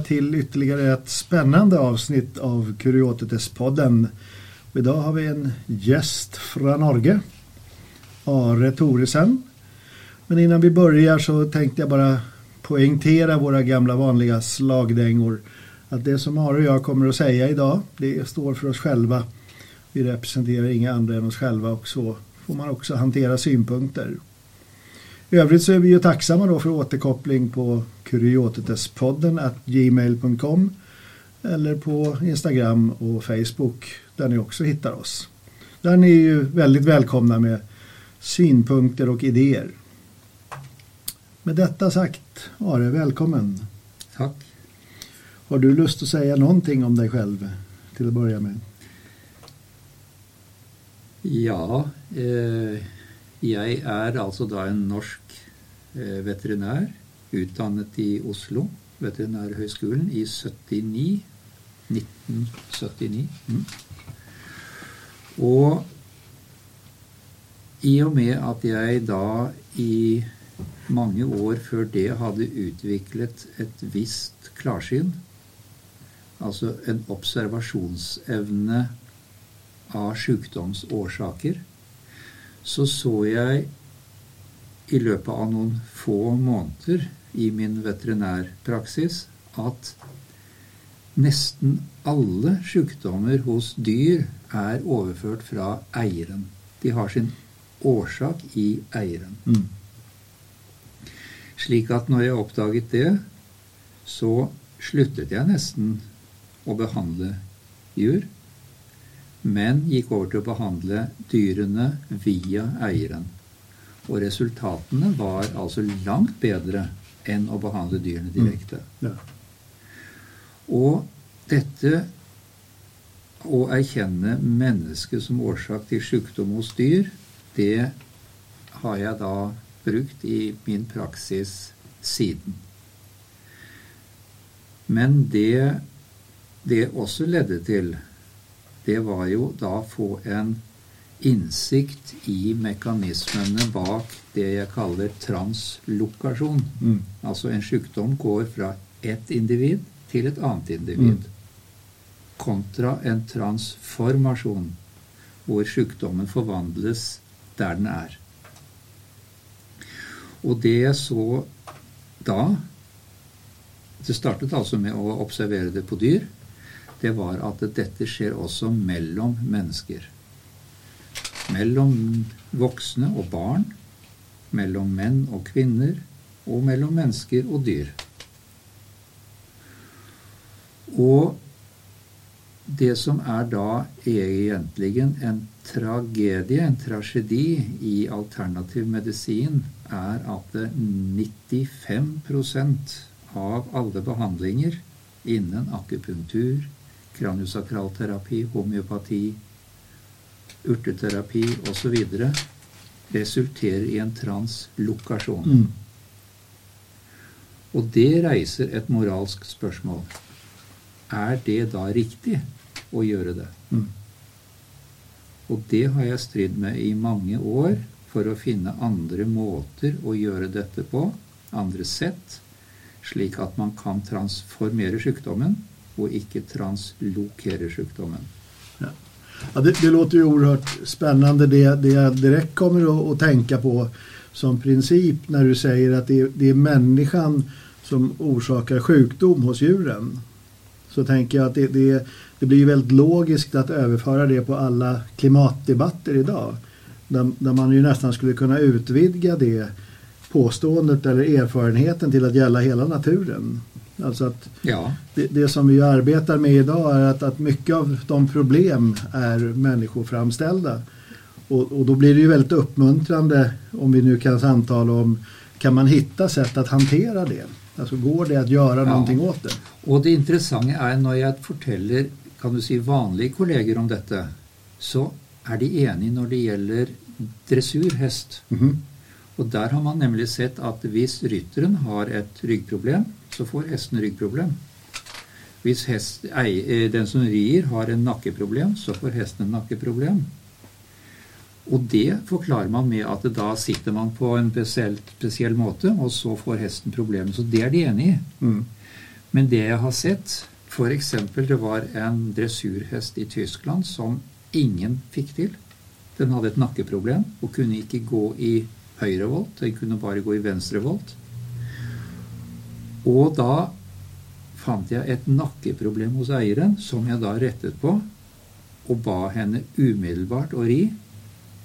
till ytterligare ett spännande avsnitt av Kuriotetes-podden. Idag har vi en gäst från Norge, Are Thoresen. Men innan vi börjar så tänkte jag bara poängtera våra gamla vanliga slagdängor. Att det som Are och jag kommer att säga idag, det står för oss själva. Vi representerar inga andra än oss själva och så får man också hantera synpunkter. I övrigt så är vi ju tacksamma då för återkoppling på kuriotetespodden at gmail.com eller på Instagram och Facebook där ni också hittar oss. Där ni är ju väldigt välkomna med synpunkter och idéer. Med detta sagt, Are, välkommen. Tack. Har du lust att säga någonting om dig själv till att börja med? Ja, eh, jeg er altså da en norsk veterinær, utdannet i Oslo, Veterinærhøgskolen, i 79. 1979. Mm. Og i og med at jeg da i mange år før det hadde utviklet et visst klarsyn, altså en observasjonsevne av sykdomsårsaker, så så jeg i løpet av noen få måneder i min veterinærpraksis at nesten alle sykdommer hos dyr er overført fra eieren. De har sin årsak i eieren. Mm. Slik at når jeg oppdaget det, så sluttet jeg nesten å behandle dyr, men gikk over til å behandle dyrene via eieren. Og resultatene var altså langt bedre enn å behandle dyrene direkte. Ja. Og dette å erkjenne mennesket som årsak til sykdom hos dyr, det har jeg da brukt i min praksis siden. Men det det også ledde til, det var jo da å få en innsikt i mekanismene bak det jeg kaller translokasjon. Mm. Altså en sykdom går fra ett individ til et annet individ. Kontra en transformasjon, hvor sykdommen forvandles der den er. Og det jeg så da Det startet altså med å observere det på dyr. Det var at dette skjer også mellom mennesker. Mellom voksne og barn. Mellom menn og kvinner. Og mellom mennesker og dyr. Og det som er da egentlig en tragedie, en tragedi i alternativ medisin, er at 95% av alle behandlinger innen akupunktur, kraniosakralterapi, homeopati, urteterapi osv. resulterer i en translokasjon. Mm. Og det reiser et moralsk spørsmål. Er det da riktig å gjøre det? Mm. Og det har jeg stridd med i mange år for å finne andre måter å gjøre dette på, andre sett, slik at man kan transformere sykdommen og ikke translokere sykdommen. Ja, det, det låter ju oerhört spännande. Det, det jag direkt kommer att tänka på som princip när du säger att det, det är människan som orsakar sjukdom hos djuren. Så tänker jag att det, det, det blir väldigt logiskt att överföra det på alla klimatdebatter idag. Där, där man ju nästan skulle kunna utvidga det påståendet eller erfarenheten till att gälla hela naturen. Alltså att Ja, det, det som vi arbetar med idag är att, att mycket av de problem är människoframställda. Och, och då blir det ju väldigt uppmuntrande om vi nu kan samtala om kan man hitta sätt att hantera det? Alltså går det att göra Ja. någonting åt det? Og det interessante er når jeg forteller kan du si, vanlige kolleger om dette, så er de enige når det gjelder dressurhest. Mhm. Og der har man nemlig sett at hvis rytteren har et ryggproblem, så får hesten ryggproblem. Hvis hest, ei, eh, den som rir, har en nakkeproblem, så får hesten en nakkeproblem. Og det forklarer man med at da sitter man på en spesiell, spesiell måte, og så får hesten problemet. Så det er de enig i. Mm. Men det jeg har sett F.eks. det var en dressurhest i Tyskland som ingen fikk til. Den hadde et nakkeproblem og kunne ikke gå i høyre volt. Den kunne bare gå i venstre volt. Og da fant jeg et nakkeproblem hos eieren, som jeg da rettet på, og ba henne umiddelbart å ri.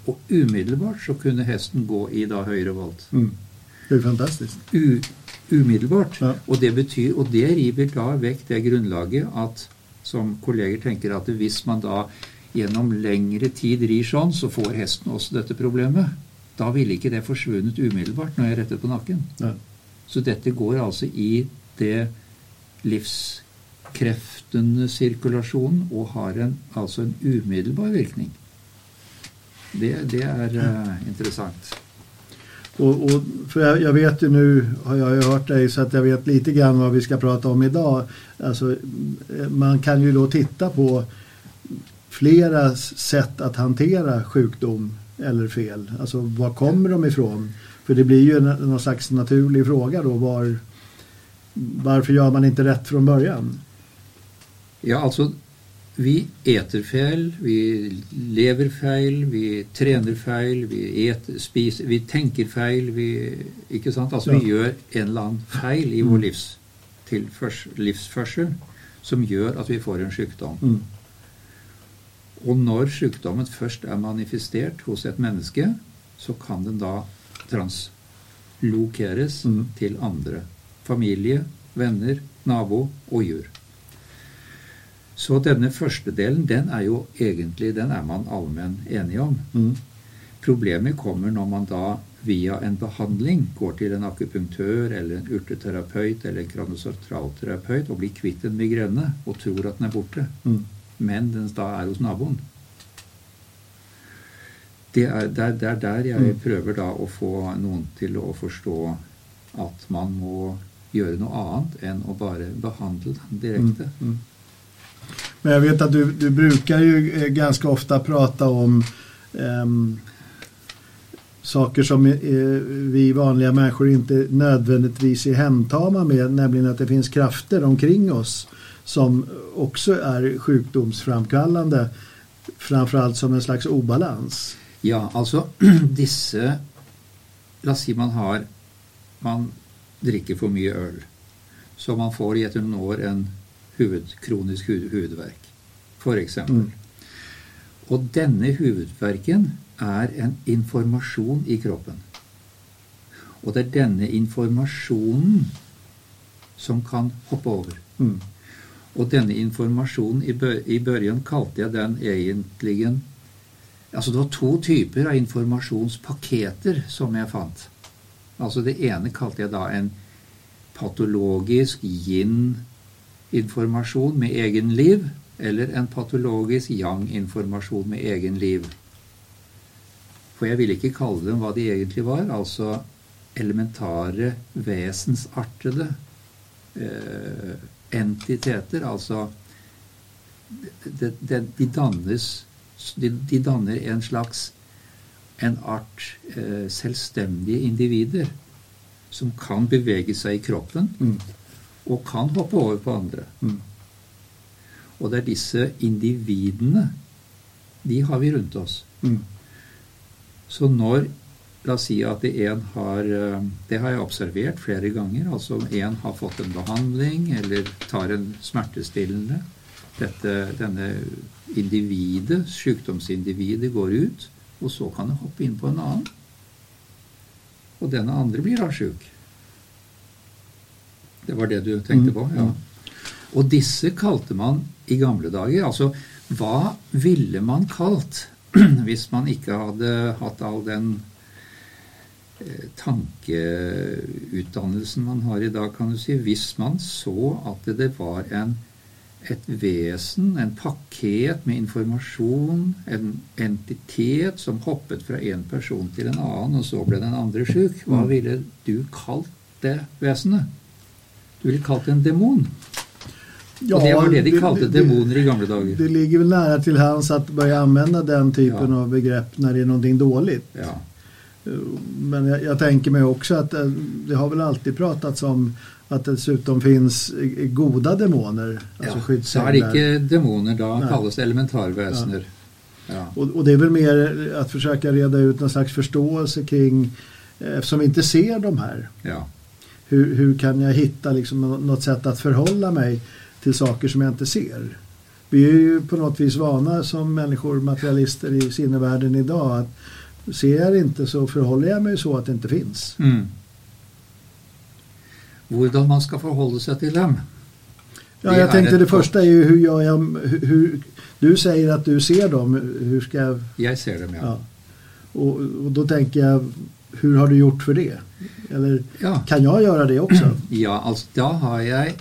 Og umiddelbart så kunne hesten gå i da høyre volt. Mm. Det er fantastisk. U umiddelbart. Ja. Og det betyr, og det river da vekk det grunnlaget at som kolleger tenker at hvis man da gjennom lengre tid rir sånn, så får hesten også dette problemet. Da ville ikke det forsvunnet umiddelbart når jeg rettet på nakken. Ja. Så dette går altså i det livskreftende sirkulasjonen og har en, altså en umiddelbar virkning. Det, det er uh, interessant. Og, og, for jeg, jeg vet jo nå, har jeg jo hørt deg, så jeg vet lite grann hva vi skal prate om i dag. Altså, man kan jo da titta på flere sett å håndtere sykdom eller fel. Alltså var kommer de ifrån? För det blir ju en, någon slags naturlig fråga då. Var, varför gör man inte rätt från början? Ja, altså Vi eter fel, vi lever feil, vi trener feil, vi, et, spiser, vi tenker feil. Vi, ikke sant? Altså Vi Ja. gjør en eller annen feil i vår livs, tilførs- livsførsel som gjør at vi får en sykdom. Mm. Og når sykdommen først er manifestert hos et menneske, så kan den da translokeres Mm. til andre. Familie, venner, nabo og jur. Så denne første delen, den er jo egentlig den er man allmenn enig om. Mm. Problemet kommer når man da via en behandling går til en akupunktør eller en urteterapeut eller en kranosortralterapeut og blir kvitt en migrene og tror at den er borte Mm. Men den da er hos naboen. Det er der, der, der jeg Mm. prøver da å få noen til å forstå at man må gjøre noe annet enn å bare behandle den direkte. Mm. Mm. Men jeg vet at du, du bruker jo ganske ofte prate om um, saker som eh, vi vanlige mennesker ikke nødvendigvis er hemtama med, nemlig at det finnes krafter omkring oss som också är sjukdomsframkallande, framförallt som en slags obalans. Ja, altså disse La oss si man har Man drikker for mye øl. Så man får i etter noen år en huvud, kronisk hu- hudverk, f.eks. Mm. Og denne hovedverken er en informasjon i kroppen. Og det er denne informasjonen som kan hoppe over. Mm. Og denne informasjonen i, bør i børjen kalte jeg den egentlig Altså det var to typer av informasjonspaketer som jeg fant. Altså det ene kalte jeg da en patologisk yin-informasjon med egen liv, eller en patologisk yang-informasjon med egen liv. For jeg ville ikke kalle dem hva de egentlig var, altså elementare, vesensartede eh, entiteter. Altså de, de, de dannes de, danner en slags en art eh, selvstendige individer som kan bevege seg i kroppen Mm. og kan hoppe over på andre. Mm. Og det er disse individene de har vi rundt oss. Mm. Så når La oss si at en har eh, Det har jeg observert flere ganger. Altså en har fått en behandling eller tar en smertestillende. Dette, denne individet, sykdomsindividet, går ut, og så kan det hoppe inn på en annen. Og denne andre blir da sjuk. Det var det du tenkte Mm, på? Ja. Og disse kalte man i gamle dager Altså, hva ville man kalt hvis man ikke hadde hatt all den tankeutdannelsen man har i dag, kan du si. Hvis man så at det var en, et vesen, en pakket med informasjon, en entitet som hoppet fra en person til en annen, og så ble den andre sjuk, hva Mm. ville du kalt det vesenet? Du ville kalt det en demon. og det var det de kalte demoner i gamle dager. Det ligger vel nære til hands at bare anvende den typen Ja. av begrepp når det er noe dårlig. Ja. Men jag, jag tänker mig också att eh, det har väl alltid pratats om Att det dessutom finns eh, goda demoner, alltså Ja, er det skyddsänglar. ikke demoner, da Nei. kalles elementarvesener. Ja. Och, och det är väl mer att försöka reda ut någon slags förståelse kring, eh, eftersom vi inte ser de här, ja. hur, hur kan jag hitta liksom något sätt att förhålla mig till saker som jag inte ser? Vi är ju på något vis vana som människor, materialister i sinnevärlden idag att ser jag det inte så förhåller jag mig så att det inte finns. Mm. Hvordan man skal forholde seg til dem. Ja, jeg tenkte det første er jo hur gör jag, hur, du sier at du ser dem, hur ska jag, Jeg ser dem, ja. ja. Og, og da tenker jeg, hur har du gjort for det? Eller Ja, kan jeg gjøre det også? ja altså da har jeg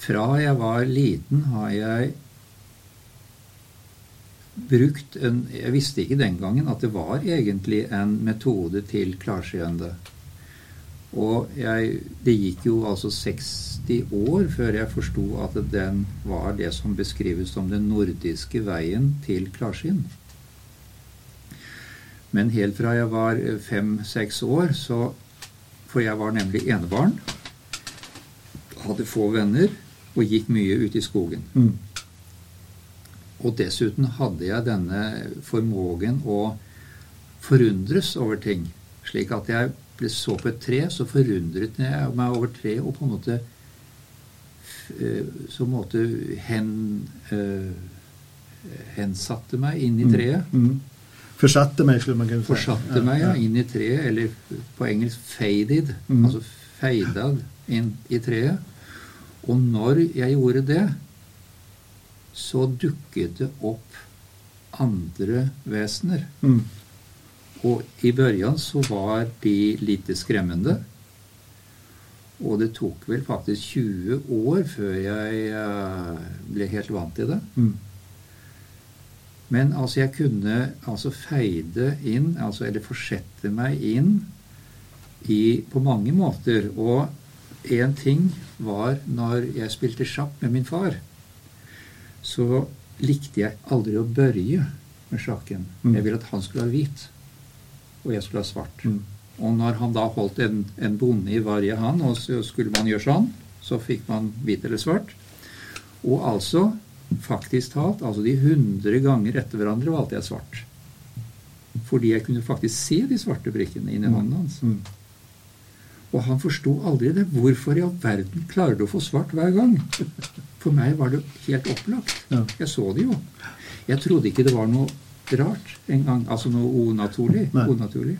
Fra jeg var liten, har jeg brukt en Jeg visste ikke den gangen at det var egentlig en metode til klarseende. Og jeg, det gikk jo altså 60 år før jeg forsto at den var det som beskrives som den nordiske veien til klarsyn. Men helt fra jeg var fem-seks år, så For jeg var nemlig enebarn. Hadde få venner og gikk mye ute i skogen. Mm. Og dessuten hadde jeg denne formågen å forundres over ting. Slik at jeg ble så på et tre, så forundret jeg meg over treet og på en måte eh, Så måte hen, eh, hensatte meg inn i treet. Mm. mm. Forsatte meg, skulle man kunne si. Forsatte meg ja, inn i treet, eller på engelsk 'faded', Mm. altså feidad inn i treet. Og når jeg gjorde det, så dukket det opp andre vesener. Mm. Og i børjan så var de lite skremmende. Og det tok vel faktisk 20 år før jeg eh, ble helt vant til det. Mm. Men altså, jeg kunne altså feide inn, altså, eller forsette meg inn i, på mange måter. Og én ting var når jeg spilte sjakk med min far, så likte jeg aldri å børje med sjakken. Mm. Jeg ville at han skulle ha hvit, og jeg skulle ha svart. Mm. Og når han da holdt en, en bonde i varje hand, og så skulle man gjøre sånn, så fikk man hvit eller svart. Og altså, faktisk talt, altså de hundre ganger etter hverandre valgte jeg svart. Fordi jeg kunne faktisk se de svarte brikkene inni hånden hans. Og han forsto aldri det. Hvorfor i all verden klarer du å få svart hver gang? For meg var det helt opplagt. Ja. Jeg så det jo. Jeg trodde ikke det var noe rart engang. Altså noe unaturlig. Nei. unaturlig.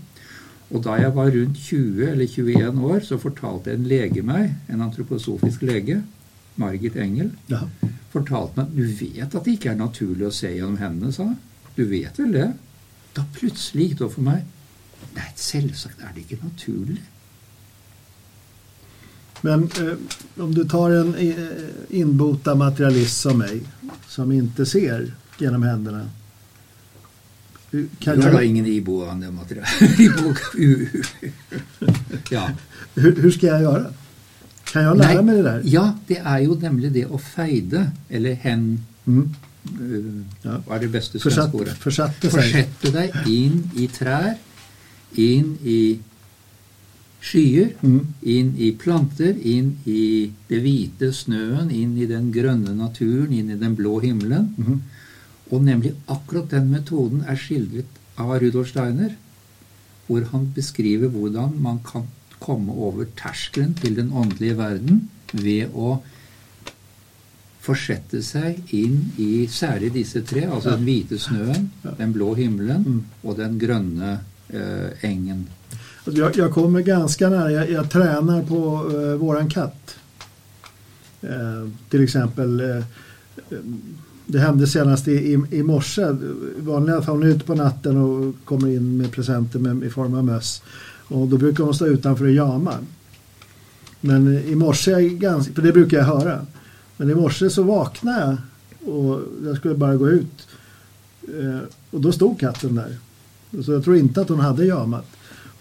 Og da jeg var rundt 20 eller 21 år, så fortalte en lege meg, en antroposofisk lege, Margit Engel, Ja. fortalte meg at du vet at det ikke er naturlig å se gjennom hendene, sa han. Du vet vel det? Da plutselig gikk det opp for meg. Nei, selvsagt er det ikke naturlig. Men eh, om du tar en eh, inbota materialist som mig, som inte ser genom händerna. hur- Kan Du har da ingen iboende materialist. Ja. hur, hur ska jag göra? Kan jag lära Nei, mig det där? Ja, det er jo nemlig det å feide, eller hen Mm. uh, Ja. Hva er det beste svenske ordet? försatte sig. Forsette deg inn i trær, inn i skyer, Mm. inn i planter, inn i det hvite snøen, inn i den grønne naturen, inn i den blå himmelen. Mm. Og nemlig akkurat den metoden er skildret av Rudolf Steiner, hvor han beskriver hvordan man kan komme over terskelen til den åndelige verden ved å forsette seg inn i særlig disse tre, altså den hvite snøen, den blå himmelen Mm. og den grønne eh, engen. Jag, jag kommer ganska nära, jag, jag tränar på eh, våran katt. Eh, till exempel, eh, eh, det hände senast i, i, i morse. I vanliga fall hon är ute på natten och kommer in med presenter med, i form av möss. Och då brukar hon stå utanför och jama. Men i morse, jag ganska, för det brukar jag höra. Men i morse så vaknade jag och jag skulle bara gå ut. Eh, och då stod katten där. Så jag tror inte att hon hade jamat.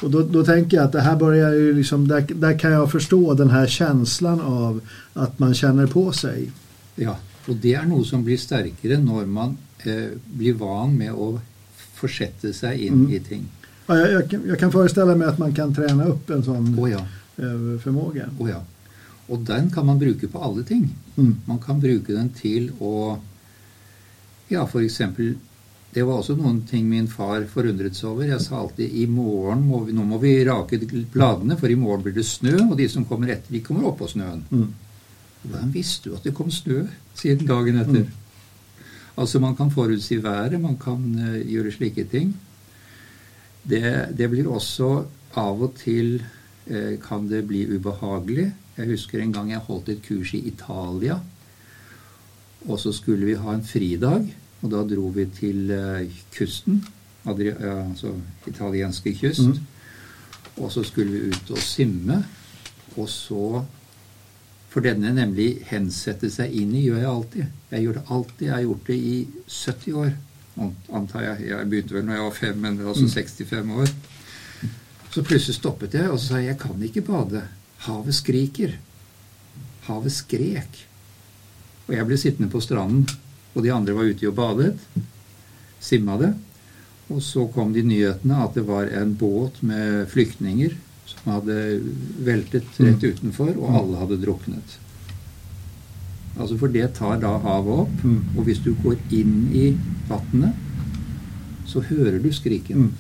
Och då, då tänker jag att det här börjar ju liksom, där, där kan jag förstå den här känslan av att man känner på sig. Ja, og det er noe som blir sterkere når man eh, blir van med å forsette seg inn Mm. i ting. Ja, jag, jag, kan- jag kan föreställa mig att man kan träna upp en sån oh ja. förmåga. Oh ja. Og den kan man bruke på alle ting. Mm. Man kan bruke den til å Ja, for eksempel Det var også noen ting min far forundret seg over. Jeg sa alltid i morgen må vi, nå må vi rake bladene, for i morgen blir det snø, og de som kommer etter, de kommer oppå snøen. Mm. Hvordan visste du at det kom snø siden dagen etter? Altså Man kan forutsi været, man kan uh, gjøre slike ting. Det, det blir også av og til uh, kan det bli ubehagelig. Jeg husker en gang jeg holdt et kurs i Italia. Og så skulle vi ha en fridag, og da dro vi til eh, kysten. Altså italienske kyst. Mm. Og så skulle vi ut og simme. Og så For denne nemlig hensette seg inn i gjør jeg alltid. Jeg gjør det alltid. Jeg har gjort det i 70 år. Antar jeg. Jeg begynte vel når jeg var fem, men altså 65 år. Så plutselig stoppet jeg, og så sa jeg jeg kan ikke bade. Havet skriker. Havet skrek. Og jeg ble sittende på stranden, og de andre var ute og badet. Simma det. Og så kom de nyhetene at det var en båt med flyktninger som hadde veltet rett utenfor, og alle hadde druknet. Altså For det tar da havet opp, Mm. og hvis du går inn i vannet, så hører du skriken. Mm.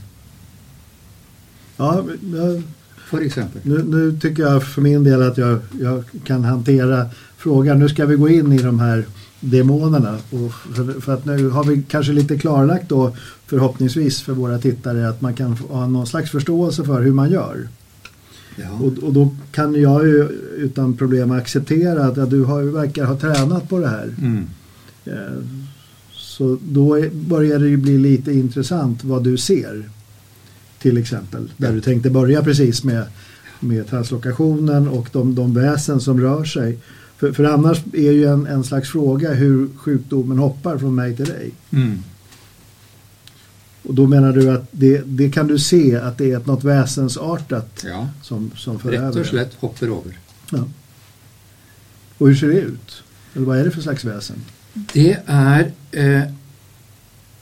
Ja, jeg, For eksempel. Nå nu jeg for min del at jeg, jeg kan hantera frågan. Nå skal vi gå inn i de här demonerna. Och för, för att nu har vi kanske lite klarlagt då förhoppningsvis för våra tittare att man kan ha någon slags förståelse för hur man gör. Ja. Och, och då kan jag ju utan problem acceptera att ja, du har, verkar ha tränat på det här. Mm. Eh, Så då är, börjar det ju bli lite intressant vad du ser. Till exempel. Där du tänkte börja precis med, med translokationen och de, de väsen som rör sig. För, för annars är ju en, en slags fråga hur sjukdomen hoppar från mig till dig. Mm. Och då menar du att det, det kan du se att det är ett något väsensartat Ja. som, som för Rett över og och slett hopper over. Ja. Och hur ser det ut? Eller vad är det för slags väsen? Det er eh,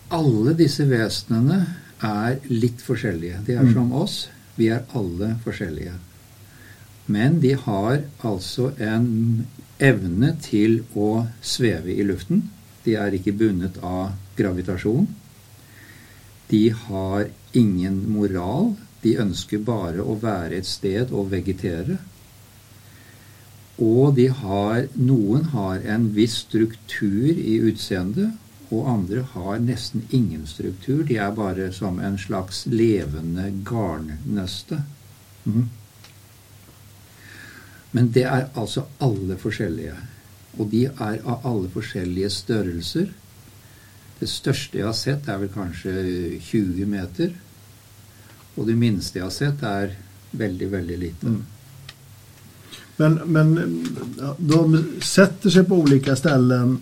Alle disse vesenene er litt forskjellige. De er Mm. som oss. Vi er alle forskjellige. Men de har altså en evne til å sveve i luften. De er ikke bundet av gravitasjon. De har ingen moral. De ønsker bare å være et sted og vegetere. Og har, noen har en viss struktur i utseendet, og andre har nesten ingen struktur. De er bare som en slags levende garnnøste. Mhm. Men det er altså alle forskjellige. Og de er av alle forskjellige størrelser. Det største jeg har sett, er vel kanskje 20 meter. Og det minste jeg har sett, er veldig, veldig lite. Mm. Men, men de setter seg på olika ställen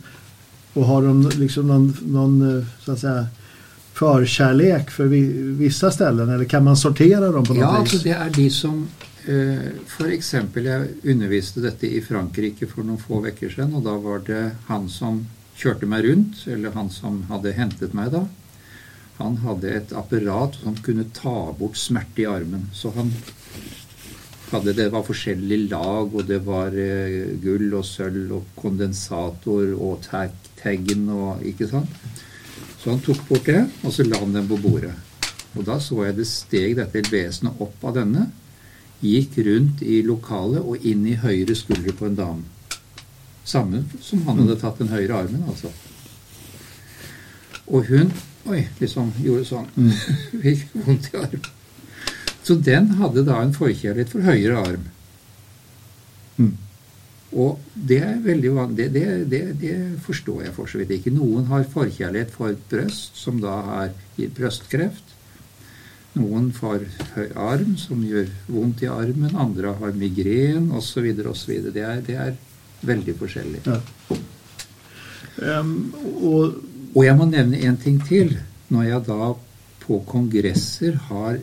og har de liksom någon, någon så att säga, förkärlek för vi, vissa ställen eller kan man sortera dem på noe Ja, vis? altså det er de som eh, eksempel, jeg underviste dette i Frankrike for noen få uker siden, og da var det han som kjørte meg rundt, eller han som hadde hentet meg da. Han hadde et apparat som kunne ta bort smerte i armen. Så han hadde Det var forskjellige lag, og det var eh, gull og sølv og kondensator og tag, taggen og Ikke sant? Så han tok bort det, og så la han den på bordet. Og da så jeg det steg dette vesenet opp av denne, gikk rundt i lokalet og inn i høyre skulder på en dame. Samme som han hadde tatt den høyre armen, altså. Og hun Oi, liksom gjorde sånn. Mm. Fikk vondt i armen. Så den hadde da en forkjærlighet for høyre arm. Mm. Og det er veldig vanlig. Det, det, det, forstår jeg for så vidt ikke. Noen har forkjærlighet for brøst, som da har gir brystkreft. Noen får høy arm, som gjør vondt i armen. Andre har migren osv. osv. Det, er- det er veldig forskjellig. Ja. Um, og, Og jeg må nevne en ting til. Når jeg da på kongresser har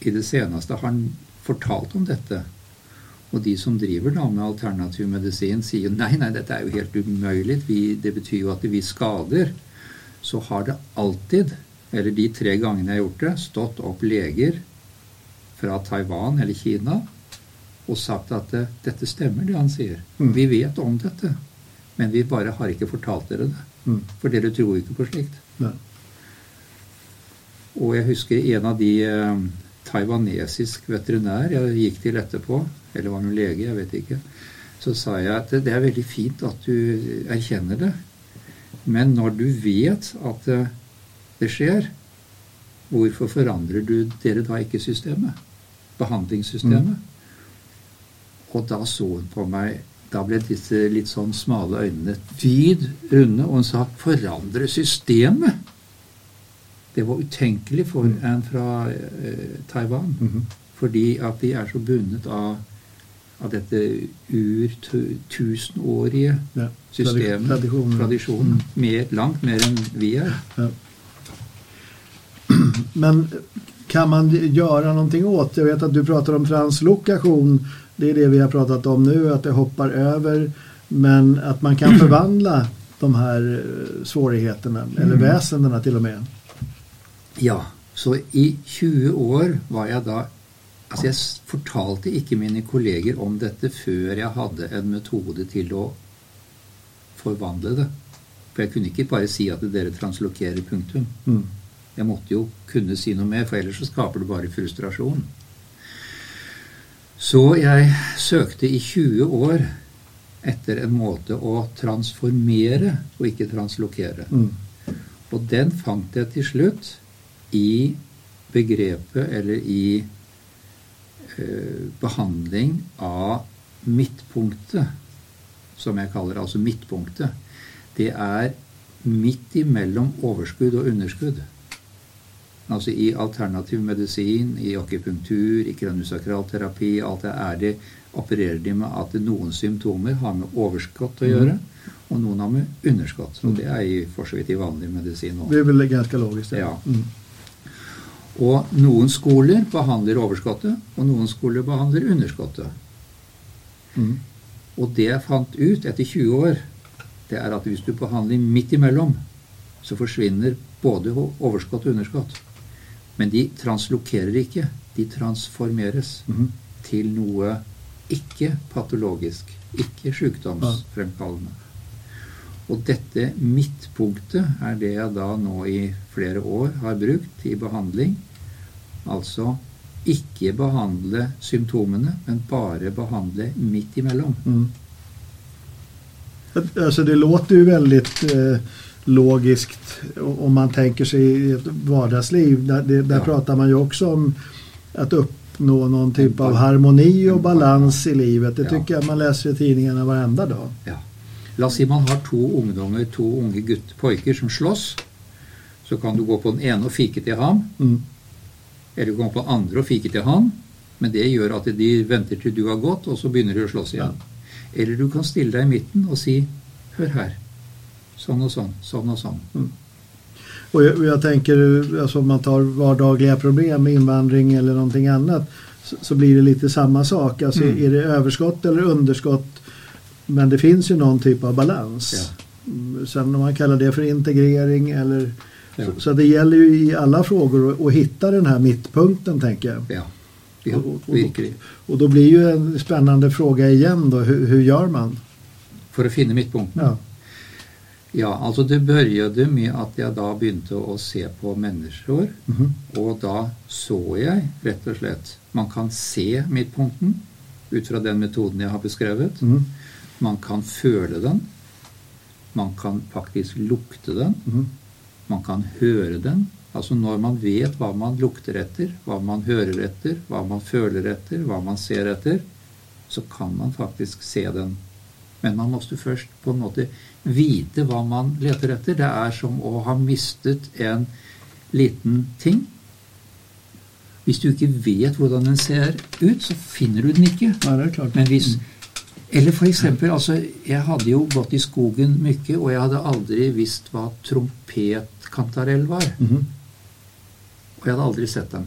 i det seneste har fortalt om dette, og de som driver da med alternativ medisin, sier nei, nei, dette er jo helt umulig, vi, det betyr jo at vi skader, så har det alltid, eller de tre gangene jeg har gjort det, stått opp leger fra Taiwan eller Kina og sagt at eh, dette stemmer, det han sier. Mm. Vi vet om dette, men vi bare har ikke fortalt dere det. Mm. For dere tror ikke på slikt. Ne. Og jeg husker en av de eh, taiwanesisk veterinær jeg gikk til etterpå, eller var hun lege, jeg vet ikke, så sa jeg at det er veldig fint at du erkjenner det, men når du vet at eh, det skjer, hvorfor forandrer du dere da ikke systemet? Behandlingssystemet? Og da så hun på meg Da ble disse litt sånn smale øynene vid runde, og hun sa 'forandre systemet'. Det var utenkelig for en fra eh, Taiwan. Mhm. Fordi at de er så bundet av, av dette urtusenårige Ja. systemet, Tradisjonen. tradisjonen, mer, langt mer enn vi er. Ja. Men kan man göra någonting åt? Jag vet att du pratar om translokation. Det är det vi har pratat om nu, att det hoppar över. Men att man kan förvandla de här eh, svårigheterna, eller Mm. väsendena till och med. Ja, så i 20 år var jeg da Altså, jeg fortalte ikke mine kolleger om dette før jeg hadde en metode til å forvandle det. For jeg kunne ikke bare si at dere translokerer punktum. Mm. Jeg måtte jo kunne si noe mer, for ellers så skaper det bare frustrasjon. Så jeg søkte i 20 år etter en måte å transformere og ikke translokere. Mm. Og den fant jeg til slutt i begrepet, eller i eh, behandling av midtpunktet, som jeg kaller det, altså midtpunktet. Det er midt imellom overskudd og underskudd. Altså i alternativ medisin, i akupunktur, i kranusakralterapi, alt det er det opererer de med at noen symptomer har med overskudd å gjøre, og noen har med underskudd. Og det er i, for så vidt i vanlig medisin Det er vel ganske logisk. Ja. Mm. Og noen skoler behandler overskuddet, og noen skoler behandler underskuddet. Mm. Og det jeg fant ut etter 20 år, det er at hvis du behandler midt imellom, så forsvinner både overskudd og underskudd. Men de translokerer ikke. De transformeres Mhm. til noe ikke patologisk, ikke sykdomsfremkallende. Og dette midtpunktet er det jeg da nå i flere år har brukt i behandling. Altså ikke behandle symptomene, men bare behandle midt imellom. Mm. Alltså det låter ju väldigt eh, logiskt om man tänker sig ett vardagsliv. Där, det, där Ja. pratar man ju också om att uppnå någon typ av harmoni och balans i livet. Det Ja. tycker jag man läser i tidningarna varenda dag. Ja. La oss si man har to ungdommer, to unge gutt, pojker som slåss. Så kan du gå på den ene og fike til ham, Mm. eller du kan gå på den andre og fike til ham. Men det gjør at de venter til du har gått, og så begynner de å slåss igjen. Eller du kan stille deg i midten og si 'Hør her. Sånn og sånn. Sånn og sånn'. Och jag, jag tänker, alltså om man tar vardagliga problem med invandring eller någonting annat så, så blir det lite samma sak. Alltså Mm. är det överskott eller underskott men det finns ju någon typ av balans. Ja. Mm, Sen om man kallar det för integrering eller Ja. så, så det gäller ju i alla frågor att, att hitta den här mittpunkten tänker jag. Ja. ja og- da Och då blir ju en spännande fråga igen då, hur, hur gör man? For å finne midtpunktene. Ja. Ja, altså det begynte med at jeg da begynte å se på mennesker. Mhm. Og da så jeg rett og slett Man kan se midtpunkten ut fra den metoden jeg har beskrevet. Mm. Man kan føle den. Man kan faktisk lukte den. Mhm. Man kan høre den. Altså når man vet hva man lukter etter, hva man hører etter, hva man føler etter, hva man ser etter, så kan man faktisk se den. Men man måtte først på en måte vite hva man leter etter. Det er som å ha mistet en liten ting. Hvis du ikke vet hvordan den ser ut, så finner du den ikke. Ja, det er klart. Men hvis Eller for eksempel, altså, jeg hadde jo gått i skogen mye, og jeg hadde aldri visst hva trompetkantarell var. Mhm. Og jeg hadde aldri sett den.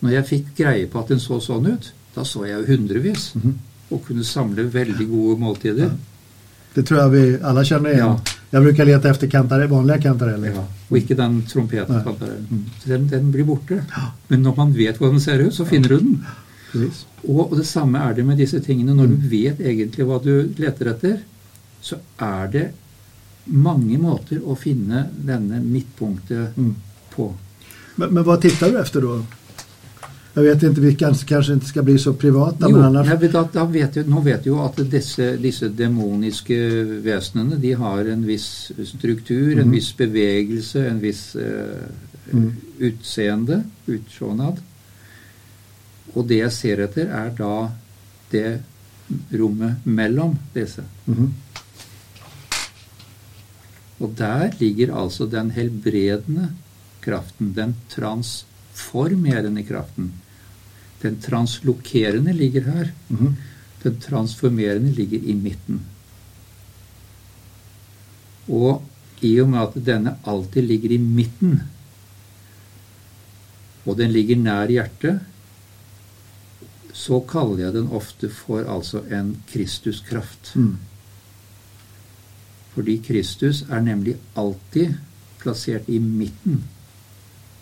Når jeg fikk greie på at den så sånn ut, da så jeg jo hundrevis. Mhm. Og kunne samle veldig gode måltider. Det tror jeg vi alle kjenner igjen. Ja. bruker brukar lete efter kantarell, vanlige kantareller. Ja. Og ikke den trompetkantarellen. Mm. Den, den blir borte. Men når man vet hvordan den ser ut, så finner du den. Og, og det samme er det med disse tingene. Når du vet egentlig hva du leter etter, så er det mange måter å finne denne midtpunktet Mm. på. Men, men hva tittar du efter då? Jag vet inte, vi kanske, kanske inte ska bli så privata, Jo, men annars... nei, da, da vet du, nå vet vi jo at disse, disse demoniske vesenene de har en viss struktur, en Mhm. viss bevegelse, en viss eh, Mm. utseende, utsjånad. Og det jeg ser etter, er da det rommet mellom disse. Mm. Og der ligger altså den helbredende kraften, den transformerende kraften. Den translokerende ligger her. Mhm. Den transformerende ligger i midten. Og i og med at denne alltid ligger i midten, og den ligger nær hjertet, så kaller jeg den ofte for altså en Kristuskraft. Mm. Fordi Kristus er nemlig alltid plassert i midten.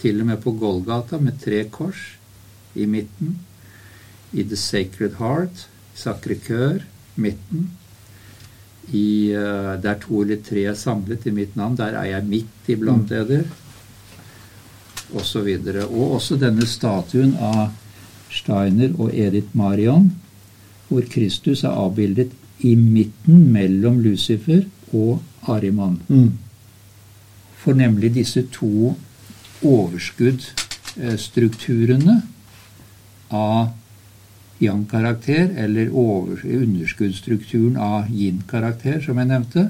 Til og med på Golgata med tre kors i midten. I The Sacred Heart, Sacre Coeur, midten. I, uh, der to eller tre er samlet i mitt navn, der er jeg midt iblant dere. Og så videre. Og også denne statuen av Steiner og Edith Marion, hvor Kristus er avbildet i midten mellom Lucifer og Ariman. Mm. For nemlig disse to overskuddstrukturene av yang-karakter, eller over, underskuddsstrukturen av yin-karakter, som jeg nevnte,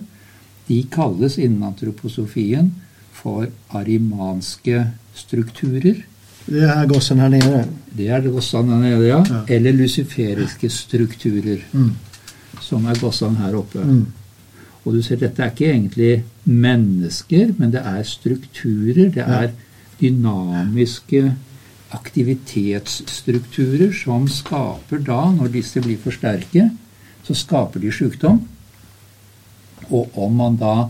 de kalles innen antroposofien for arimanske strukturer. Det er här gossen nede? nere. Det er det gossan her nede, ja. Ja. Eller luciferiske strukturer, Mm. som er gossan her oppe. Mm. Og du ser, dette er ikke egentlig mennesker, men det er strukturer. Det er dynamiske aktivitetsstrukturer som skaper da, når disse blir for sterke, så skaper de sykdom. Og om man da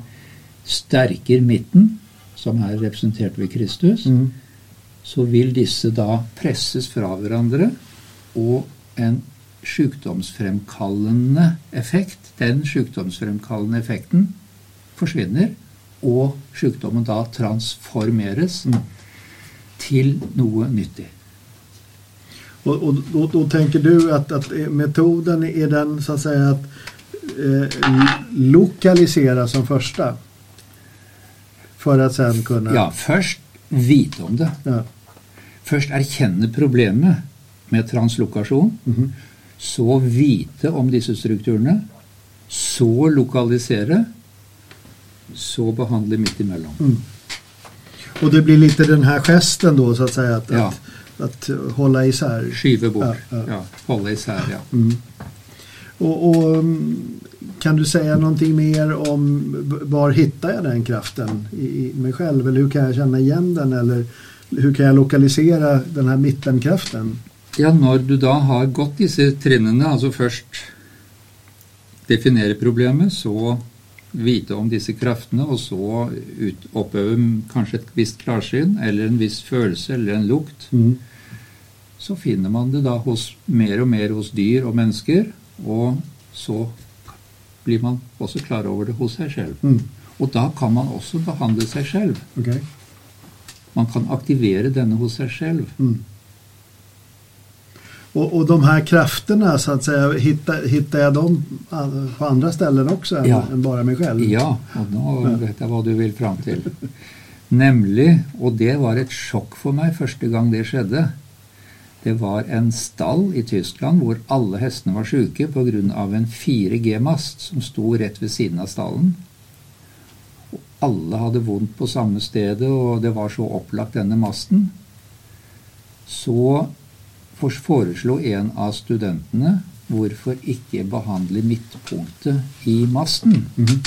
sterker midten, som er representert ved Kristus, Mm. så vil disse da presses fra hverandre, og en sykdomsfremkallende effekt, den sykdomsfremkallende effekten, forsvinner, og sykdommen da transformeres Mm. Til noe nyttig. Og, da tenker då tänker du at, at, metoden er den så å si at eh, lokalisere som første? For å sen kunne Ja, først vite om det. Ja. Først erkjenne problemet med translokasjon. Mhm. Så vite om disse strukturene. Så lokalisere. Så behandle midt imellom. Mm. Och det blir lite den här gesten då så att säga att, Ja. att, att hålla isär. Skyve bort. Ja, ja. Ja, holde især, ja. Mm. Och, och mm, kan du säga någonting mer om var hittar jag den kraften i, i mig själv? Eller hur kan jag känna igen den? Eller hur kan jag lokalisera den här mittenkraften? Ja, når du da har gått disse trinnene, altså først definere problemet, så vite om disse kraftene, og så ut, oppøve kanskje et visst klarsyn, eller en viss følelse, eller en lukt, Mm. så finner man det da hos, mer og mer hos dyr og mennesker, og så blir man også klar over det hos seg selv. Mm. Og da kan man også behandle seg selv. Okay. Man kan aktivere denne hos seg selv. Mm. Och, och de här krafterna så att säga, hittar, hittar jag dem på andra ställen också än, Ja. än bara mig själv? Ja, nå Ja. vet jeg hva du vil fram til. Nemlig, og det var et sjokk for meg første gang det skjedde, det var en stall i Tyskland hvor alle hestene var sjuke pga. en 4G-mast som sto rett ved siden av stallen. Og alle hadde vondt på samme stedet, og det var så opplagt, denne masten. Så foreslo en av studentene hvorfor ikke behandle midtpunktet i masten. Mhm.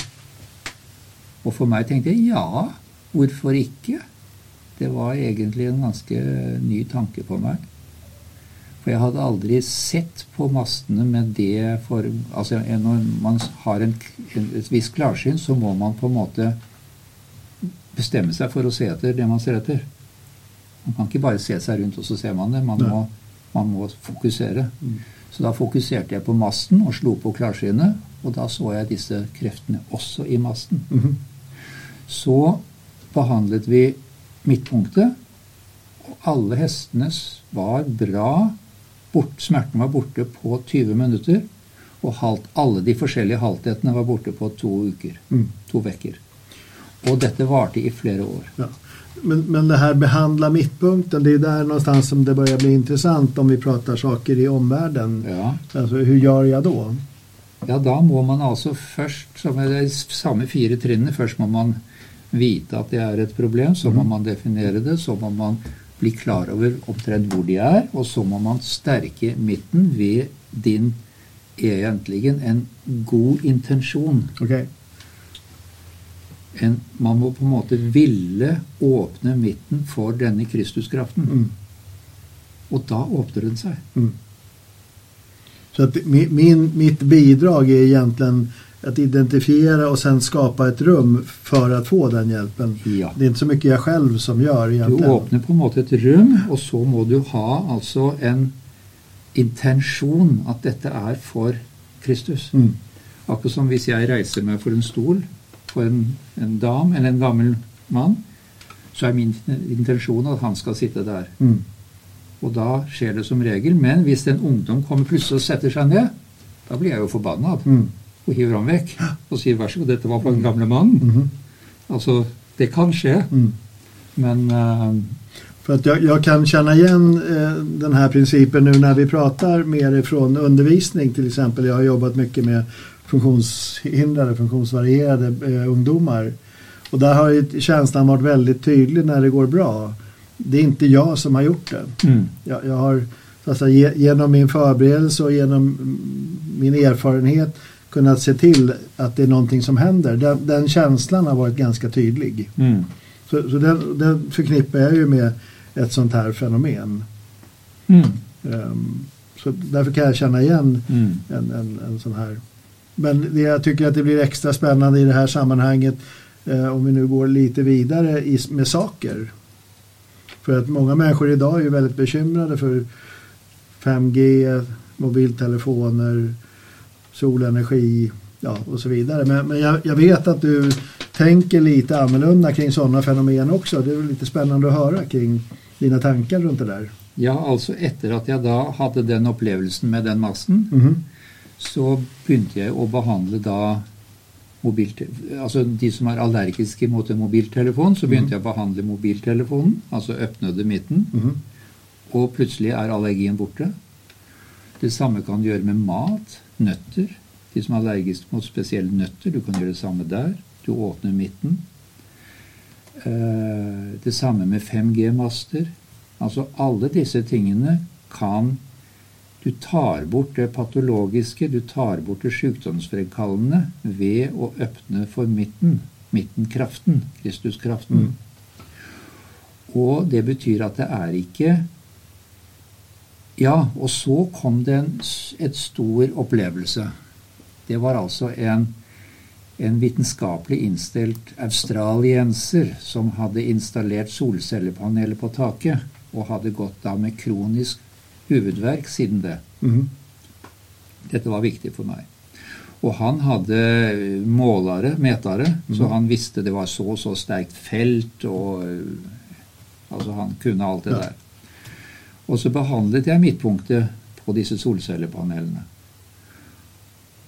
Og for meg tenkte jeg ja, hvorfor ikke? Det var egentlig en ganske ny tanke på meg. For jeg hadde aldri sett på mastene med det for Altså når man har en, en, et visst klarsyn, så må man på en måte bestemme seg for å se etter det man ser etter. Man kan ikke bare se seg rundt, og så ser man det. Man må Man må fokusere. Så da fokuserte jeg på masten og slo på klarsynet. og da så jeg disse kreftene også i masten. Mhm. Så behandlet vi midtpunktet, og alle hestene var bra. Bort, smerten var borte på 20 minutter, og halt, alle de forskjellige halthetene var borte på to uker. Mm. To vekker. Og dette varte i flere år. Ja. Men, men det här behandla mittpunkten, det är där någonstans som det börjar bli intressant om vi pratar saker i omvärlden. Ja. Alltså, hur gör jag då? Ja, da må man altså først, som er de samme fire trinnene, først må man vite at det er et problem, så må man definere det, så må man bli klar over omtrent hvor de er, og så må man sterke midten ved din egentlig en god intensjon. Okej. En, man må på en måte ville åpne midten for denne Kristuskraften, Mm. og da åpner den seg. Mm. Så att min, mitt bidrag er egentlig att identifiera og sen skapa et rum for å få den hjelpen. Ja. Det er ikke så mye jeg selv som gör Du åpner på en måte et rom, og så må du ha altså en intensjon at dette er for Kristus. Mm. Akkurat som hvis jeg reiser meg for en stol for en, en dam eller en gammel mann, så er min intensjon at han skal sitte der. Mm. Og da skjer det som regel. Men hvis en ungdom kommer plutselig og setter seg ned, da blir jeg jo forbanna Mm. og hiver ham vekk og sier 'vær så god, dette var for den gamle mannen'. Mhm. Altså, det kan skje, Mm. men uh, För att jag, jag kan känna igen eh, den här principen nu när vi pratar mer ifrån undervisning till exempel. Jag har jobbat mycket med funktionshindrade, funktionsvarierade eh, ungdomar. Och där har ju känslan varit väldigt tydlig när det går bra. Det är inte jag som har gjort det. mm. Jag, jag har så att säga, genom min förberedelse och genom min erfarenhet kunnat se till att det är någonting som händer. Den, den känslan har varit ganska tydlig. Mm. Så, så den, den förknippar jag ju med ett sånt här fenomen. Mm. Um, så därför kan jag känna igen Mm. en, en, en sån här. Men det jag tycker att det blir extra spännande i det här sammanhanget eh, om vi nu går lite vidare i, med saker. För att många människor idag är ju väldigt bekymrade för 5G, mobiltelefoner, solenergi ja, och så vidare. Men, men jag, jag vet att du tänker lite annorlunda kring sådana fenomen också. Det är väl lite spännande att höra kring dina tankar runt det där. Ja, altså etter at jeg da hadde den opplevelsen med den massen, Mhm. Så begynte jeg å behandle da altså de som er allergiske mot en mobiltelefon, så begynte jeg å behandle mobiltelefonen, altså åpnede midten, Mm. og plutselig er allergien borte. Det samme kan du gjøre med mat, nøtter. De som er allergiske mot spesielle nøtter, du kan gjøre det samme der. Du åpner midten. Eh, Det samme med 5G-master. Altså alle disse tingene kan Du tar bort det patologiske, du tar bort det sykdomsfremkallende ved å åpne for midten. Midtenkraften, Kristuskraften. Mm. Og det betyr at det er ikke Ja, og så kom det en, et stor opplevelse. Det var altså en, en vitenskapelig innstilt australienser som hadde installert solcellepaneler på taket, og hadde gått da med kronisk hovedverk siden det. Mm. Dette var viktig for meg. Og han hadde målere, metere, så han visste det var så og så sterkt felt, og øh, Altså, han kunne alt det Ja. der. Og så behandlet jeg midtpunktet på disse solcellepanelene.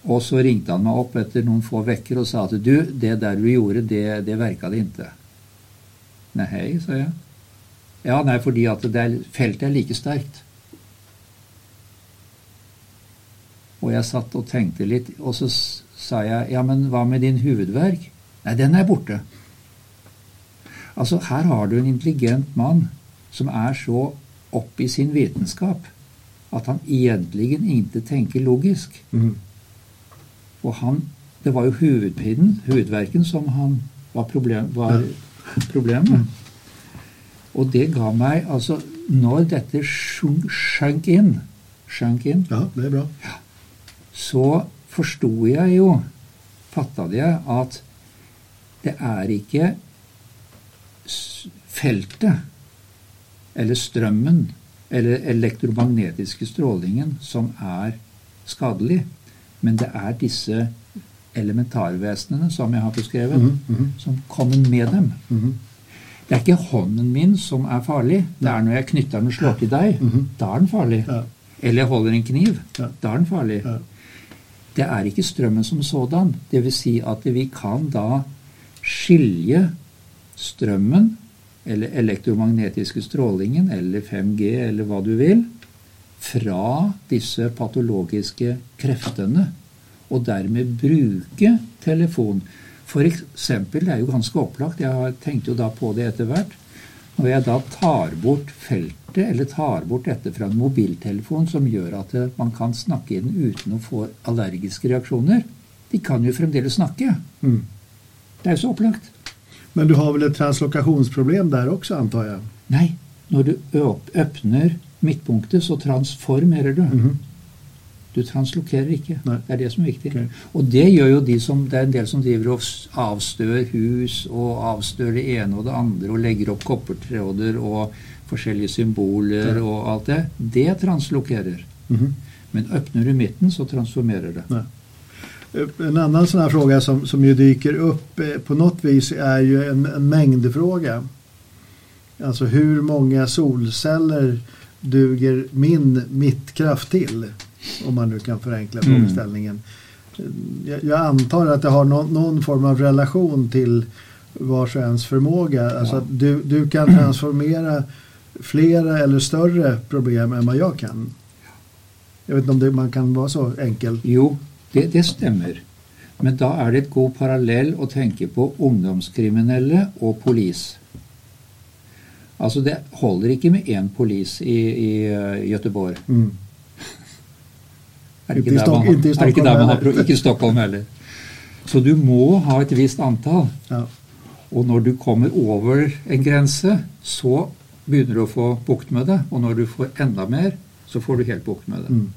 Og så ringte han meg opp etter noen få vekker og sa at du, det der du gjorde, det, det verka det ikke. Nei, sa jeg. Ja, nei, fordi at det er, feltet er like sterkt. Og jeg satt og tenkte litt, og så sa jeg ja, men hva med din hovedverk? Nei, den er borte. Altså, her har du en intelligent mann som er så oppe i sin vitenskap at han egentlig ikke tenker logisk. Mm. Og han Det var jo hovedpinen, hovedverken, som han var, problem, var problemet. Og det ga meg Altså, når dette sjunk- sjønk inn, Sjunk inn Ja, det er bra. Så forsto jeg jo, fatta det jeg, at det er ikke feltet eller strømmen eller elektromagnetiske strålingen som er skadelig. Men det er disse elementarvesenene som jeg har beskrevet, mm -hmm. som kommer med dem. Mhm. Det er ikke hånden min som er farlig. Det er når jeg knytter den og slår til deg. Mhm. Da er den farlig. Ja. Eller jeg holder en kniv. Ja. Da er den farlig. Ja. Det er ikke strømmen som sådan. Vil si at vi kan da skilje strømmen, eller elektromagnetiske strålingen, eller 5G, eller hva du vil, fra disse patologiske kreftene, og dermed bruke telefon. For eksempel, det er jo ganske opplagt, jeg tenkte jo da på det etter hvert, når jeg da tar bort feltet, eller tar bort dette fra en mobiltelefon som gjør at man kan snakke i den uten å få allergiske reaksjoner De kan jo fremdeles snakke. Mm. Det er jo så opplagt. Men du har vel et translokasjonsproblem der også, antar jeg? Nei, når du åp- åpner midtpunktet, så transformerer du. Mhm. Du translokerer ikke. Nei. Det er det som er viktig. Okay. Og det gjør jo de som Det er en del som driver og avstør hus og avstør det ene og det andre og legger opp koppertråder og forskjellige symboler Ja. og alt det. Det translokerer. Mhm. Men åpner du midten, så transformerer det. Nej. Eh, En annan sån här fråga som, som ju dyker upp eh, på något vis är ju en, en mängdfråga. Alltså hur många solceller duger min mittkraft till? Om man nu kan förenkla Mm. frågeställningen. Eh, Jag, jag antar att det har någon, någon form av relation till vars och ens förmåga. Alltså Ja. du, du kan transformera flera eller större problem än vad jag kan. Jag vet inte om det, man kan vara så enkel. Jo, det, det stemmer. Men da er det et god parallell å tenke på ungdomskriminelle og polis. Altså, det holder ikke med én polis i, i uh, Göteborg. Mm. Er det Ikke i ikke man, ikke er det ikke der man har Ikke i Stockholm heller. Så du må ha et visst antall. Ja. Og når du kommer over en grense, så begynner du å få bukt med det. Og når du får enda mer, så får du helt bukt med det. Mm.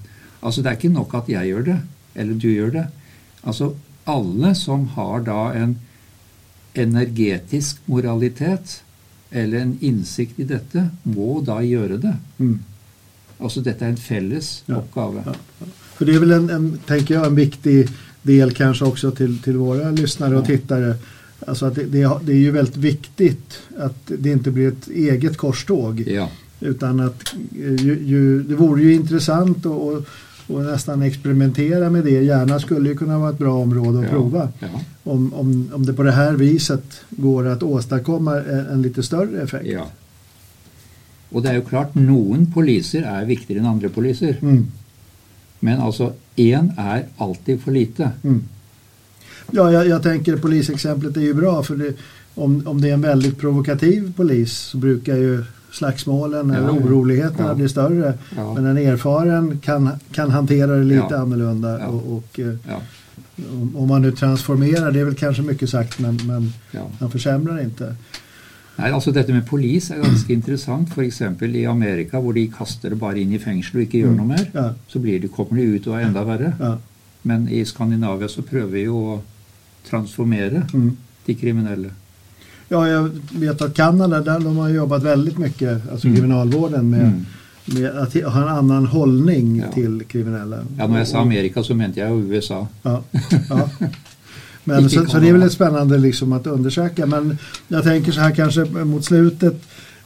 Altså Det er ikke nok at jeg gjør det, eller du gjør det. Altså Alle som har da en energetisk moralitet, eller en innsikt i dette, må da gjøre det. Mm. Altså Dette er en felles Ja. oppgave. Ja. For det er vel en, en, tenker jeg, en viktig del kanskje også til, till våra lyssnare och Ja. Alltså att det, det, det är ju väldigt viktigt att det inte blir ett eget korståg. Ja. Utan att eh, ju, ju, det vore ju intressant och, och, och nästan experimentera med det. Gärna skulle ju kunna vara ett bra område att ja. prova. Ja. Om, om, om det på det här viset går att åstadkomma en, en lite större effekt. ja. Og det er jo klart, noen poliser er viktigere enn andre poliser. Mm. Men altså, én er alltid for lite. Mm. Ja, jag, jag tänker polisexemplet är ju bra för det, om, om det är en väldigt provokativ polis så brukar ju slagsmålen eller ja. oroligheterna Ja. bli större. Ja. Men en erfaren kan, kan hantera det lite annorlunda. Och, och eh, om, man nu transformerar, det är väl kanske mycket sagt, men, men man försämrar inte. Nei, altså Dette med polis er ganske interessant. F.eks. i Amerika, hvor de kaster det bare inn i fengsel og ikke gjør Mm. noe mer. Så blir de, kommer de ut og er enda verre. Men i Skandinavia så prøver vi jo å transformere Mm. de kriminelle. ja, jeg vet at Kanada, der de har jobbat veldig mye, altså Mm. kriminalvården, med, Mm. med å ha en annen hållning Ja. til kriminelle. Ja, Når jeg sa Amerika, så mente jeg jo USA. Ja, ja. Men så, så det er vel litt spennende liksom å undersøke. Men jeg tenker så her kanskje mot slutet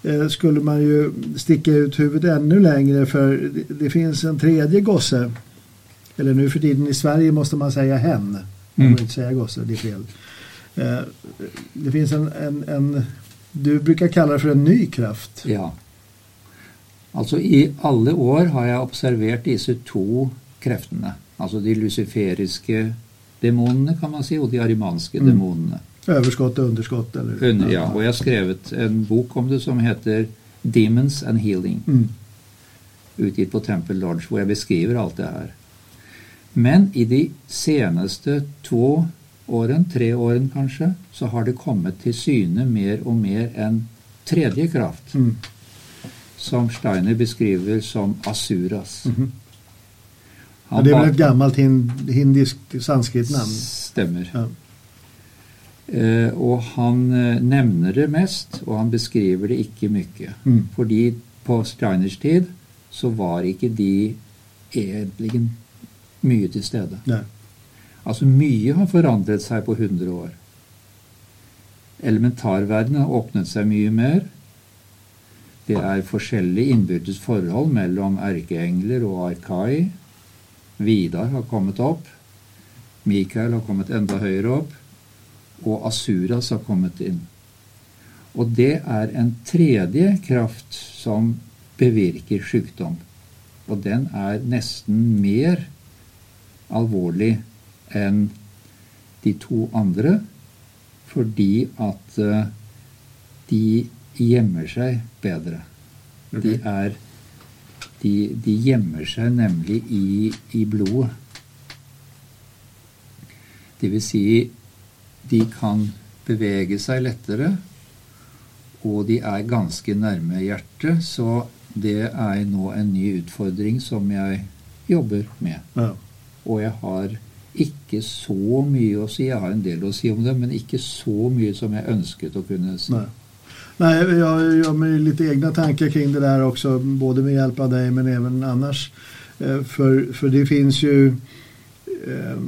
eh, skulle man jo sticka ut huvudet enda lenger, for det, det finns en tredje gosse. Eller nu för tiden i Sverige måste man säga hen. Man Mm. inte säga gosse, det är fel. Eh, det finns en, en, en, du brukar kalla det för en ny kraft. Ja. Altså I alle år har jeg observert disse to kreftene. Altså de luciferiske demonene, kan man si, og de arimanske Mm. demonene. Överskott och underskott. Eller? Under, ja, og jeg har skrevet en bok om det som heter 'Demons and Healing'. Mm. utgitt på Temple Lodge, hvor jeg beskriver alt det her. Men i de seneste to årene, tre årene kanskje, så har det kommet til syne mer og mer en tredje kraft, Mm. som Steiner beskriver som asuras. Mm -hmm. Det er vel et gammelt hindisk hin, hindiskt. Stemmer. Ja. Uh, og han uh, nevner det mest, og han beskriver det ikke mye. Mm. Fordi på Steiners tid så var ikke de egentlig mye til stede. Nei. Altså mye har forandret seg på 100 år. Elementarverdenen har åpnet seg mye mer. Det er forskjellige innbyrdes forhold mellom erkeengler og arkai. Vidar har kommet opp. Mikael har kommet enda høyere opp. Og Asuras har kommet inn. Og det er en tredje kraft som bevirker sykdom. Og den er nesten mer alvorlig enn de to andre, fordi at eh, de gjemmer seg bedre. De, er, de, de gjemmer seg nemlig i, i blodet. Det vil si, de kan bevege seg lettere, og de er ganske nærme hjertet, så det er nå en ny utfordring som jeg jobber med. Ja. Og jeg har ikke så mye å si. Jeg har en del å si om det, men ikke så mye som jeg ønsket å kunne si. Nei. Nej, jag gör mig lite egna tankar kring det där också, både med hjälp av dig men även annars. Eh, För, för det finns ju eh,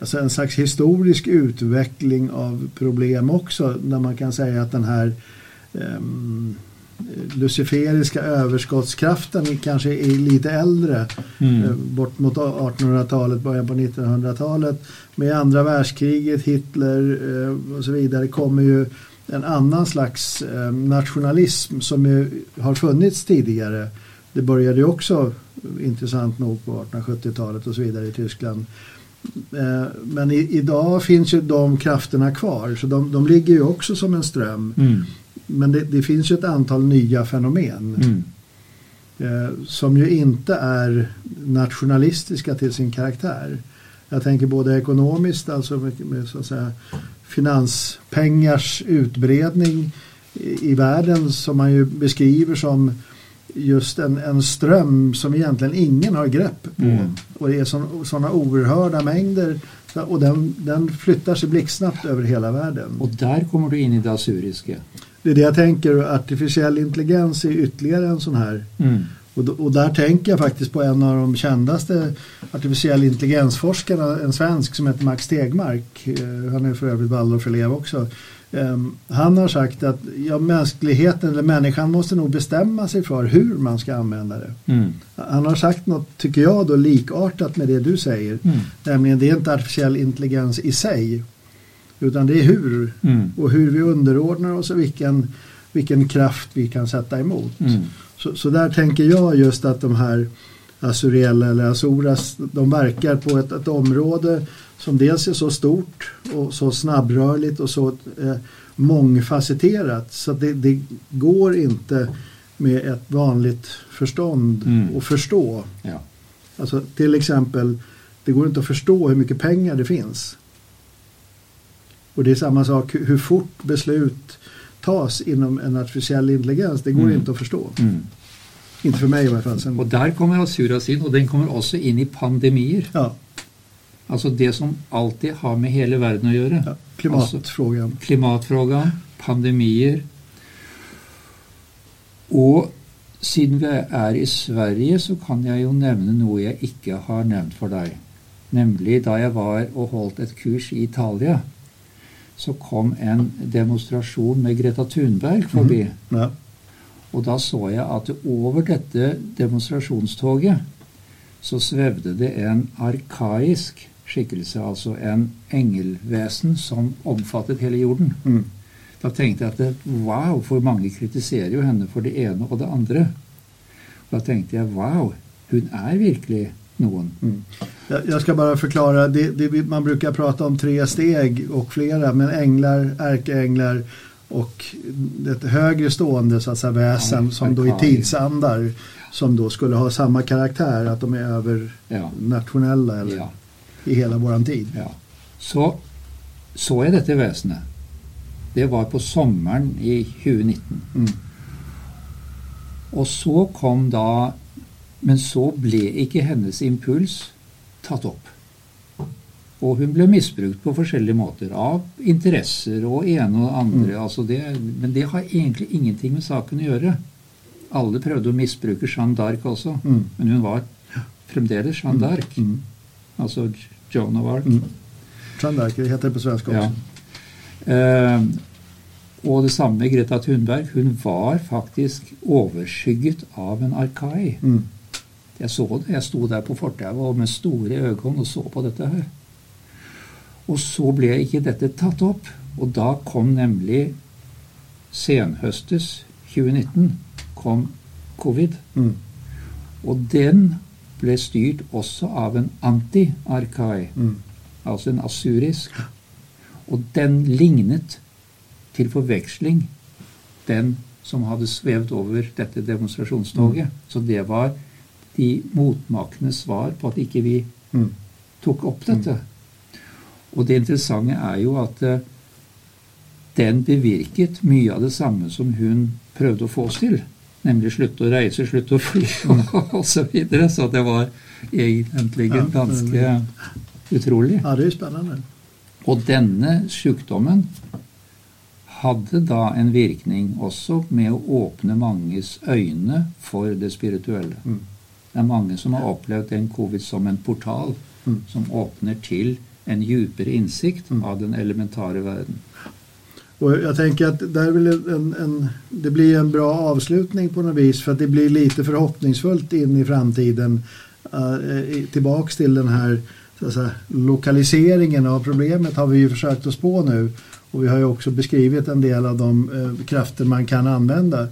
alltså en slags historisk utveckling av problem också, når man kan säga att den här ehm, luciferiska överskottskraften kanske är lite äldre Mm. eh, bort mot 1800-talet, början på 1900-talet. Med andra världskriget, Hitler eh, och så vidare kommer ju en annan slags eh, nationalism som ju har funnits tidigare. Det började ju också intressant nog på 1870-talet och så vidare i Tyskland. Men i, idag finns ju de krafterna kvar så de, de ligger ju också som en ström. Mm. Men det, det finns ju ett antal nya fenomen Mm. eh, som ju inte är nationalistiska till sin karaktär. Jag tänker både ekonomiskt, alltså med, med så att säga, finanspengars utbredning i, i världen som man ju beskriver som just en, en ström som egentligen ingen har grepp på. Mm. Och det är sådana oerhörda mängder och den, den flyttar sig blixtsnabbt över hela världen. Og der kommer du inn i det asuriske. Det är det jag tänker, artificiell intelligens är ytterligare en sån här Mm. och, och där tänker jag faktiskt på en av de kändaste artificiell intelligensforskarna, en svensk som heter Max Stegmark. Eh, Han är för övrigt Waldorfelev också. Ehm, Han har sagt att ja, mänskligheten eller människan måste nog bestämma sig för hur man ska använda det. Mm. Han har sagt något, tycker jag, då likartat med det du säger. Mm. Nämligen det är inte artificiell intelligens i sig. Utan det är hur. Mm. Och hur vi underordnar oss och vilken, vilken kraft vi kan sätta emot. Mm. Så, så där tänker jag just att de här Azurella eller Azoras, de verkar på ett, ett område som dels är så stort och så snabbrörligt och så eh, mångfacetterat så det, det går inte med ett vanligt förstånd Mm. att förstå. Ja. Alltså till exempel, det går inte att förstå hur mycket pengar det finns. Och det är samma sak hur fort beslut tas inom en artificiell intelligens. Det går Mm. inte att förstå. Mm. Inte för mig i alla fall. Sen, Og der kommer Asuras in og den kommer også inn i pandemier. ja, Altså det som alltid har med hele verden å gjøre. ja, klimatfrågan. Klimatfrågan, pandemier. Og siden vi er i Sverige, så kan jeg jo nevne noe jeg ikke har nevnt for deg. Nemlig da jeg var og holdt et kurs i Italia, så kom en demonstrasjon med Greta Thunberg forbi. Ja, Og da så jeg at over dette demonstrasjonstoget så svevde det en arkaisk skikkelse, altså en engelvesen som omfattet hele jorden. mm, Da tenkte jeg at det, wow, for mange kritiserer jo henne for det ene og det andre. Da tenkte jeg wow, hun er virkelig noen. mm. Jag, ska bara förklara, det, det, man brukar prata om tre steg och flera, men änglar, ärkeänglar och ett högre stående så att säga, väsen Ja, som då är tidsandar som då skulle ha samma karaktär, att de är övernationella Ja. eller Ja, i hela våran tid. ja. Så så jeg dette vesenet. Det var på sommeren i 2019. Mm. Og så kom da Men så ble ikke hennes impuls tatt opp. Og hun ble misbrukt på forskjellige måter. Av interesser og ene og andre. Altså det, men det har egentlig ingenting med saken å gjøre. Alle prøvde å misbruke Jeanne d'Arc også, Mm. men hun var fremdeles Jeanne d'Arc. Mm. Altså Joan of Arc. Mm. Jeanne d'Arc heter det på svenska Ja. Eh, og det samme med Greta Thunberg. Hun var faktisk overskygget av en arkai. Mm. Jeg så det. Jeg sto der på fortauet med store øyne og så på dette her. Og så ble ikke dette tatt opp. Og da kom nemlig senhøstes 2019 kom covid. Mm. Og den ble styrt også av en anti-arkai, Mm. altså en asurisk. Og den lignet til forveksling den som hadde svevd over dette demonstrasjonstoget. Så det var de motmakende svar på at ikke vi Mm. tok opp dette. Og det interessante er jo at eh, den bevirket mye av det samme som hun prøvde å få oss til. Nemlig slutte å reise, slutte å fly og så videre. Så det var egentlig ganske utrolig. Ja, det er spennende. Og denne sykdommen hadde da en virkning også med å åpne manges øyne for det spirituelle. Mm. Det er mange som har opplevd den covid som en portal Mm. som åpner til en djupere innsikt Mm. av den elementare verden. Och jag tänker att en, en, det blir en bra avslutning på något vis för att det blir lite förhoppningsfullt in i framtiden. Uh, tillbaks till den här säga, lokaliseringen av problemet har vi ju försökt å spå nu. Och vi har ju också beskrivit en del av de uh, krafter man kan använda.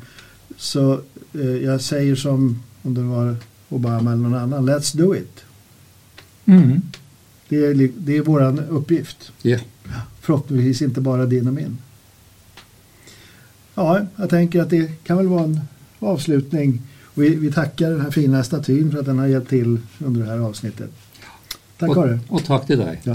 Så uh, jag säger som om det var Obama eller någon annan, let's do it. Det är, det är våran uppgift. Yeah. Förhoppningsvis inte bara din och min. Ja, jag tänker att det kan väl vara en avslutning. Och vi, vi tackar den här fina statyn för att den har hjälpt till under det här avsnittet. Tack og, Kåre. og takk til deg. Ja.